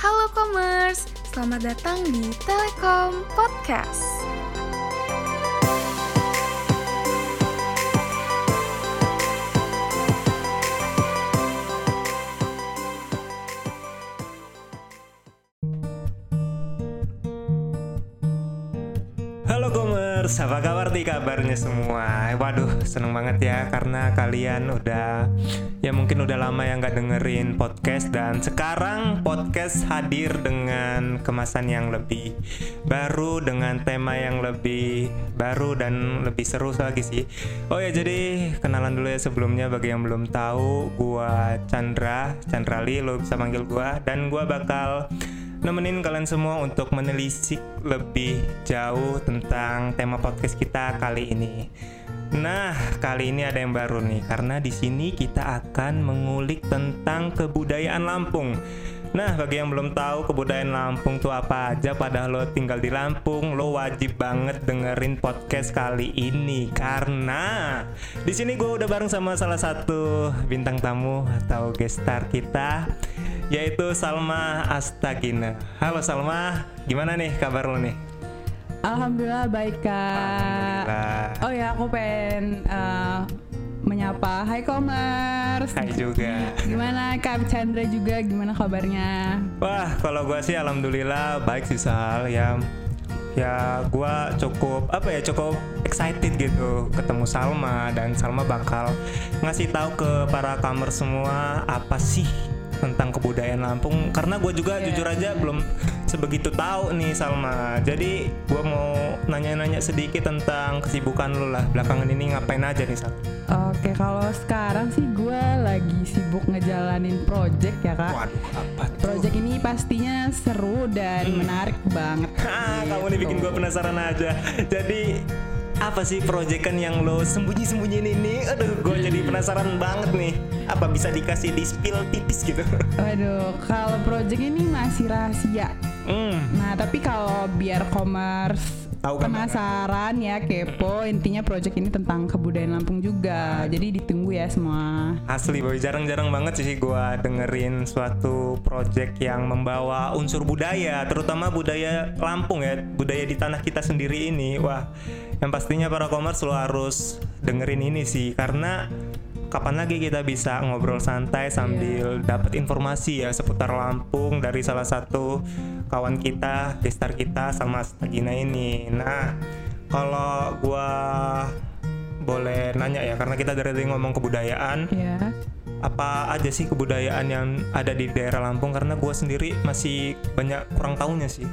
Halo Commerce, selamat datang di Telekom Podcast. Comers, apa kabar nih kabarnya semua? Waduh, seneng banget ya karena kalian udah ya mungkin udah lama ya nggak dengerin podcast dan sekarang podcast hadir dengan kemasan yang lebih baru dengan tema yang lebih baru dan lebih seru lagi sih. Oh ya jadi kenalan dulu ya sebelumnya bagi yang belum tahu, gua Chandra, Chandra Lee, lo bisa panggil gua dan gua bakal nemenin kalian semua untuk menelisik lebih jauh tentang tema podcast kita kali ini. Nah, kali ini ada yang baru nih karena di sini kita akan mengulik tentang kebudayaan Lampung. Nah, bagi yang belum tahu kebudayaan Lampung tuh apa aja padahal lo tinggal di Lampung, lo wajib banget dengerin podcast kali ini karena di sini gue udah bareng sama salah satu bintang tamu atau guest star kita yaitu Salma Astagina. Halo Salma, gimana nih kabar lo nih? Alhamdulillah baik kak. Alhamdulillah. Oh ya aku pengen uh, menyapa Hai Commerce. Hai juga. Gimana Kak Chandra juga gimana kabarnya? Wah, kalau gua sih alhamdulillah baik sih Sal ya. Ya gua cukup apa ya cukup excited gitu ketemu Salma dan Salma bakal ngasih tahu ke para kamer semua apa sih tentang kebudayaan Lampung karena gue juga Iya. jujur aja belum sebegitu tahu nih Salma jadi gue mau nanya-nanya sedikit tentang kesibukan lu lah belakangan ini ngapain aja nih Sal Oke kalau sekarang sih gue lagi sibuk ngejalanin project ya kak. waduh apa tuh Project ini pastinya seru dan menarik banget. Ah, kamu nih bikin Gitu. gue penasaran aja. Jadi apa sih proyekan yang lo sembunyi-sembunyiin ini? Aduh, gue jadi penasaran banget nih. Apa bisa dikasih di spill tipis gitu? Waduh, kalau project ini masih rahasia. Hmm, Nah, tapi kalau biar commerce Tahu kan, penasaran ya kepo, intinya project ini tentang kebudayaan Lampung juga. Jadi ditunggu ya semua. asli boy, jarang-jarang banget sih gue dengerin suatu project yang membawa unsur budaya, terutama budaya Lampung ya, budaya di tanah kita sendiri ini. Wah, yang pastinya para commerce lo harus dengerin ini sih, karena kapan lagi kita bisa ngobrol santai sambil dapat informasi ya seputar Lampung dari salah satu kawan kita, gestar kita sama Stagina ini. Nah, kalau gua boleh nanya ya karena kita dari tadi ngomong kebudayaan, Ya. apa aja sih kebudayaan yang ada di daerah Lampung karena gua sendiri masih banyak kurang tahunya sih.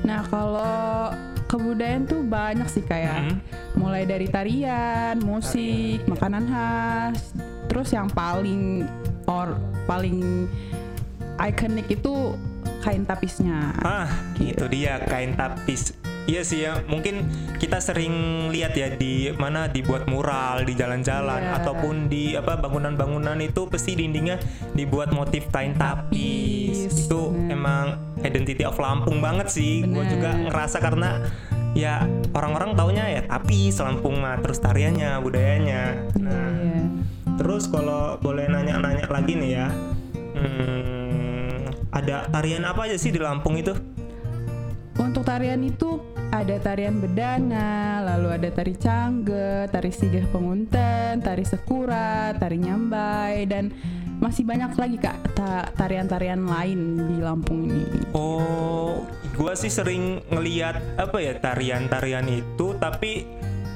Nah, kalau kebudayaan tuh banyak sih kayak Mhm. mulai dari tarian, musik, makanan khas. Terus yang paling or paling ikonik itu kain tapisnya. Ah, itu dia kain tapis. Iya sih ya, mungkin kita sering lihat ya di mana dibuat mural di jalan-jalan Iya. ataupun di apa bangunan-bangunan itu pasti dindingnya dibuat motif kain tapis. Tapis, Itu bener. emang identity of Lampung banget sih. Gue juga ngerasa karena ya orang-orang taunya ya tapis Lampung mah terus tariannya, budayanya. Nah, Iya. Terus kalau boleh nanya-nanya lagi nih ya, hmm, ada tarian apa aja sih di Lampung itu? Untuk tarian itu ada tarian bedana, lalu ada tari cangge, tari sigah pengunten, tari sekura, tari nyambai, dan masih banyak lagi kak ta- tarian-tarian lain di Lampung ini. Oh, gua sih sering ngeliat apa ya tarian-tarian itu, tapi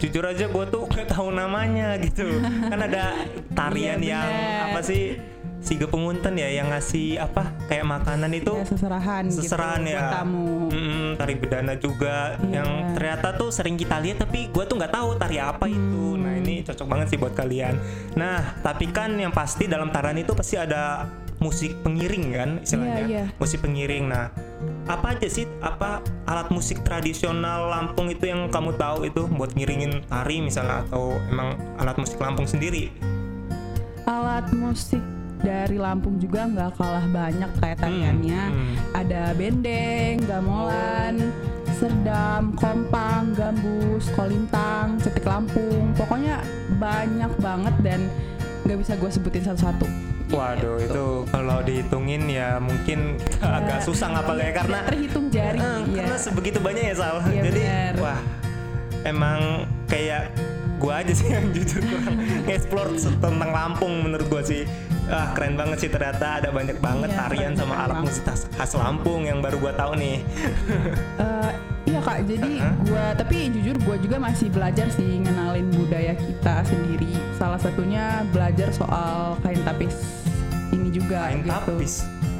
jujur aja gua tuh nggak tahu namanya gitu. kan ada tarian Iya, yang apa sih? Siga pengunten ya yang ngasih apa kayak makanan itu Ya, seserahan, seserahan gitu ya. buat tamu. Mm-mm, tari bedana juga Iya. yang ternyata tuh sering kita lihat tapi gue tuh nggak tahu tari apa itu. Nah ini cocok banget sih buat kalian. Nah tapi kan yang pasti dalam tarian itu pasti ada musik pengiring kan istilahnya. Iya, iya. Musik pengiring. Nah apa aja sih apa alat musik tradisional Lampung itu yang kamu tahu itu buat ngiringin tari misalnya atau emang alat musik Lampung sendiri? Alat musik dari Lampung juga nggak kalah banyak kayak tariannya. hmm. Ada bendeng, gamelan, serdam, kompang, gambus, kolintang, cetik Lampung. Pokoknya banyak banget dan nggak bisa gue sebutin satu-satu. Waduh, itu kalau dihitungin ya mungkin agak susah ngapalnya karena terhitung jari. Eh, iya. karena sebegitu banyak ya Sal. Iya, Jadi benar. wah emang kayak gua aja sih yang jujur kurang nge-explore tentang Lampung menurut gua sih. Ah keren banget sih ternyata ada banyak banget Iya, tarian sama alat musik khas Lampung yang baru gua tahu nih. Jadi gua tapi jujur gua juga masih belajar sih ngenalin budaya kita sendiri. Salah satunya belajar soal kain tapis ini juga kain gitu. tapis?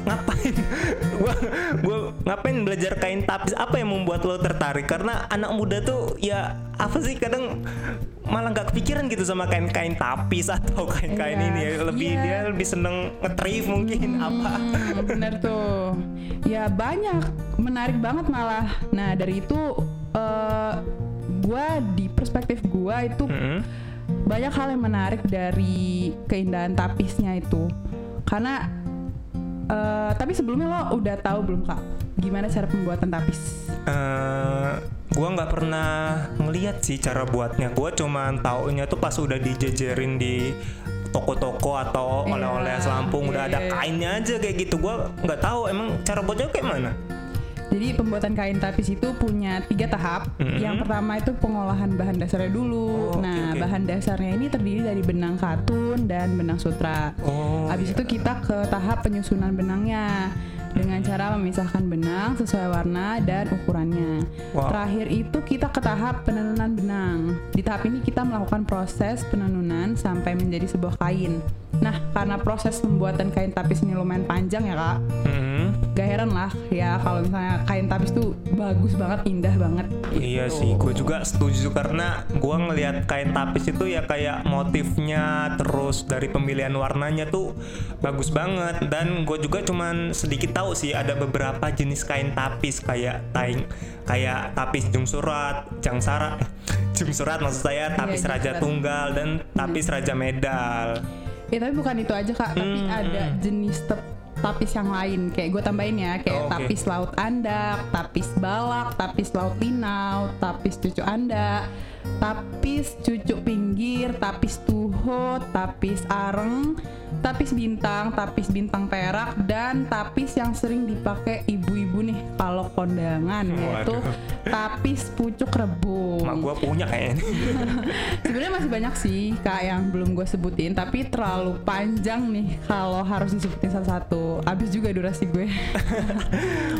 Ngapain? Gua gua ngapain belajar kain tapis? Apa yang membuat lo tertarik? Karena anak muda tuh ya apa sih? Kadang malah nggak kepikiran gitu sama kain-kain tapis atau kain-kain Iya, ini. Ya lebih iya. dia lebih seneng nge-thrift mungkin apa. Hmm, bener tuh. Ya banyak, menarik banget malah. Nah dari itu eh gua di perspektif gua itu Mm-mm. banyak hal yang menarik dari keindahan tapisnya itu. Karena eh tapi sebelumnya lo udah tahu belum kak gimana cara pembuatan tapis? Eh, gua nggak pernah ngeliat sih cara buatnya gua cuman taunya tuh pas udah dijejerin di toko-toko atau Iya, oleh-oleh Lampung udah iya, ada iya. kainnya aja kayak gitu gua nggak tahu emang cara buatnya kayak mana Jadi pembuatan kain tapis itu punya tiga tahap. Mhm. Yang pertama itu pengolahan bahan dasarnya dulu. Oh, nah oke. bahan dasarnya ini terdiri dari benang katun dan benang sutra. oh Habis itu kita ke tahap penyusunan benangnya dengan cara memisahkan benang sesuai warna dan ukurannya. Wow. Terakhir itu kita ke tahap penenunan benang. Di tahap ini kita melakukan proses penenunan sampai menjadi sebuah kain. Nah, karena proses pembuatan kain tapis ini lumayan panjang ya kak, Mhm. gak heran lah ya kalau misalnya kain tapis tuh bagus banget, indah banget. Iya gitu. sih, gue juga setuju karena gue ngelihat kain tapis itu ya kayak motifnya terus dari pemilihan warnanya tuh bagus banget dan gue juga cuman sedikit tahu sih ada beberapa jenis kain tapis kayak taing kayak tapis jung surat, jang sara, eh, jung surat maksud saya tapis jung raja tunggal dan tapis raja medal. Ya tapi bukan itu aja kak, tapi Hmm, ada jenis tep- tapis yang lain. Kayak gue tambahin ya, kayak Oh, oke. tapis laut andak, tapis balak, tapis laut linau, tapis cucu anda, tapis cucu pinggir, tapis tuho, tapis areng, tapis bintang, tapis bintang perak, dan tapis yang sering dipakai ibu-ibu nih kalau kondangan yaitu Waduh. tapis pucuk rebung. Mak gue punya kayaknya. Sebenarnya masih banyak sih kak yang belum gue sebutin, tapi terlalu panjang nih kalau harus disebutin satu-satu. Abis juga durasi gue.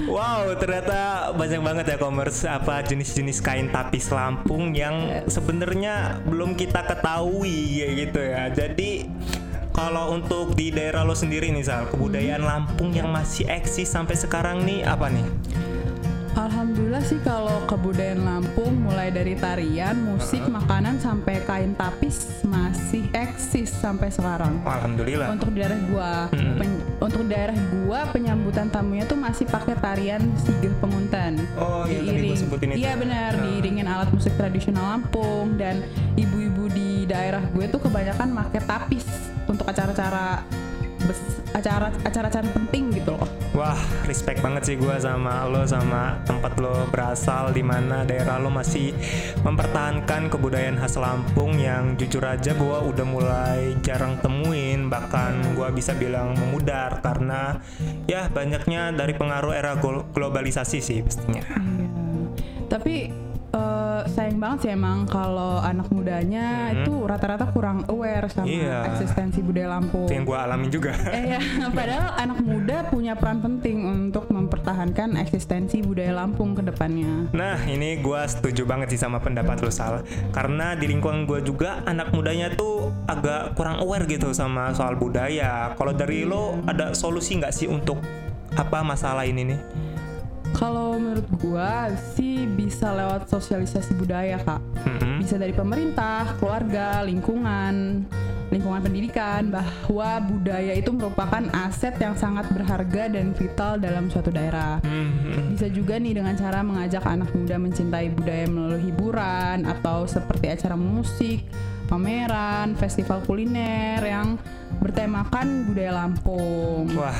Wow, ternyata banyak banget ya commerce apa jenis-jenis kain tapis Lampung yang sebenarnya belum kita ketahui ya gitu ya. Jadi kalau untuk di daerah lo sendiri nih Sal, kebudayaan Lampung yang masih eksis sampai sekarang nih apa nih? Sih kalau kebudayaan Lampung mulai dari tarian, musik, makanan sampai kain tapis masih eksis sampai sekarang. Alhamdulillah. Untuk daerah gua, Mm-mm. pen- untuk daerah gua penyambutan tamunya tuh masih pakai tarian sigeh pengunten. Oh, yang tadi gua sebutin itu. Iya benar, Ah. diiringin alat musik tradisional Lampung dan ibu-ibu di daerah gue tuh kebanyakan pakai tapis untuk acara-acara acara-acara penting gitu loh. Wah, respect banget sih gua sama lo sama tempat lo berasal di mana daerah lo masih mempertahankan kebudayaan khas Lampung yang jujur aja gua udah mulai jarang temuin bahkan gua bisa bilang memudar karena ya banyaknya dari pengaruh era glo- globalisasi sih pastinya. Iya. Tapi sayang banget sih emang kalau anak mudanya itu rata-rata kurang aware sama Iya. eksistensi budaya Lampung. Itu yang gua alamin juga. Eh ya, padahal anak muda punya peran penting untuk mempertahankan eksistensi budaya Lampung ke depannya. Nah ini gua setuju banget sih sama pendapat lo Sal Karena di lingkungan gua juga anak mudanya tuh agak kurang aware gitu sama soal budaya Kalau dari lo ada solusi nggak sih untuk apa masalah ini nih? Kalau menurut gua sih bisa lewat sosialisasi budaya kak. Mm-mm. Bisa dari pemerintah, keluarga, lingkungan, lingkungan pendidikan bahwa budaya itu merupakan aset yang sangat berharga dan vital dalam suatu daerah. Mhm. Bisa juga nih dengan cara mengajak anak muda mencintai budaya melalui hiburan atau seperti acara musik, pameran, festival kuliner yang bertemakan budaya Lampung. Wah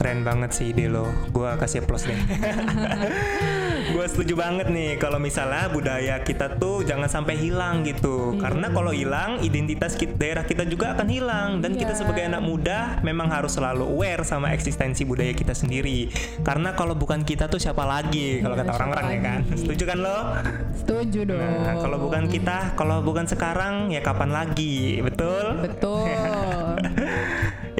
keren banget sih ide lo Gua kasih plus deh gue setuju banget nih kalau misalnya budaya kita tuh jangan sampai hilang gitu. Iya. Karena kalau hilang identitas kita, daerah kita juga akan hilang dan kita Iya. sebagai anak muda memang harus selalu aware sama eksistensi budaya kita sendiri. Karena kalau bukan kita tuh siapa lagi kalau Iya, kata siapa orang-orang ya kan. Setuju kan lo? Setuju dong. Nah, kalau bukan kita, kalau bukan sekarang ya kapan lagi? Betul? Betul.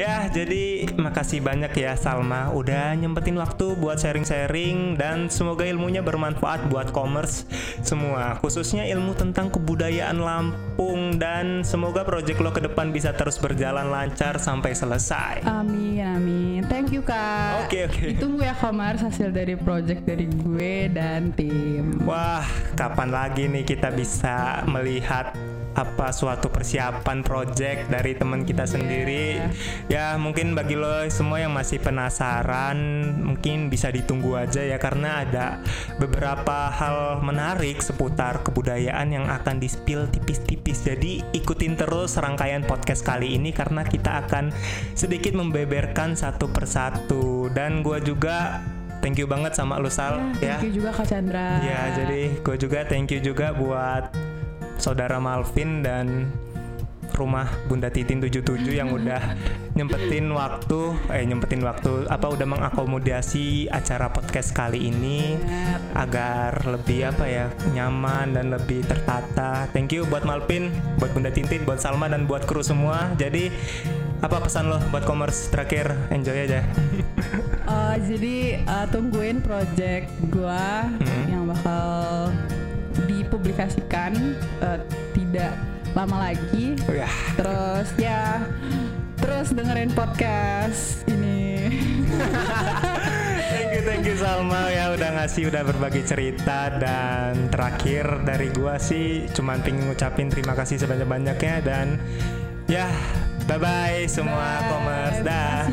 Ya, jadi makasih banyak ya Salma udah nyempetin waktu buat sharing-sharing dan semoga ilmunya bermanfaat buat commerce semua, khususnya ilmu tentang kebudayaan Lampung dan semoga project lo ke depan bisa terus berjalan lancar sampai selesai. Amin, amin. Thank you kak. Oke, oke. Ditunggu ya Komars hasil dari project dari gue dan tim. Wah, kapan lagi nih kita bisa melihat apa suatu persiapan project dari teman kita sendiri. Ya mungkin bagi lo semua yang masih penasaran mungkin bisa ditunggu aja ya karena ada beberapa hal menarik seputar kebudayaan yang akan di-spill tipis-tipis. Jadi ikutin terus rangkaian podcast kali ini karena kita akan sedikit membeberkan satu persatu. Dan gua juga thank you banget sama lu Sal ya Thank you juga Kak Chandra. Ya, jadi gue juga thank you juga buat saudara Malvin dan rumah Bunda Titin 77 yang udah nyempetin waktu eh nyempetin waktu apa udah mengakomodasi acara podcast kali ini agar lebih apa ya nyaman dan lebih tertata. Thank you buat Malvin, buat Bunda Titin, buat Salma dan buat kru semua. Jadi apa pesan lo buat commerce terakhir? Enjoy aja. Eh, jadi eh, tungguin project gua Hmm. yang bakal dipublikasikan eh, tidak lama lagi. Ya. Terus ya terus dengerin podcast ini. Thank you, thank you Salma ya udah ngasih, udah berbagi cerita dan terakhir dari gua sih cuman pengen ngucapin terima kasih sebanyak-banyaknya dan ya bye bye semua commerce dah.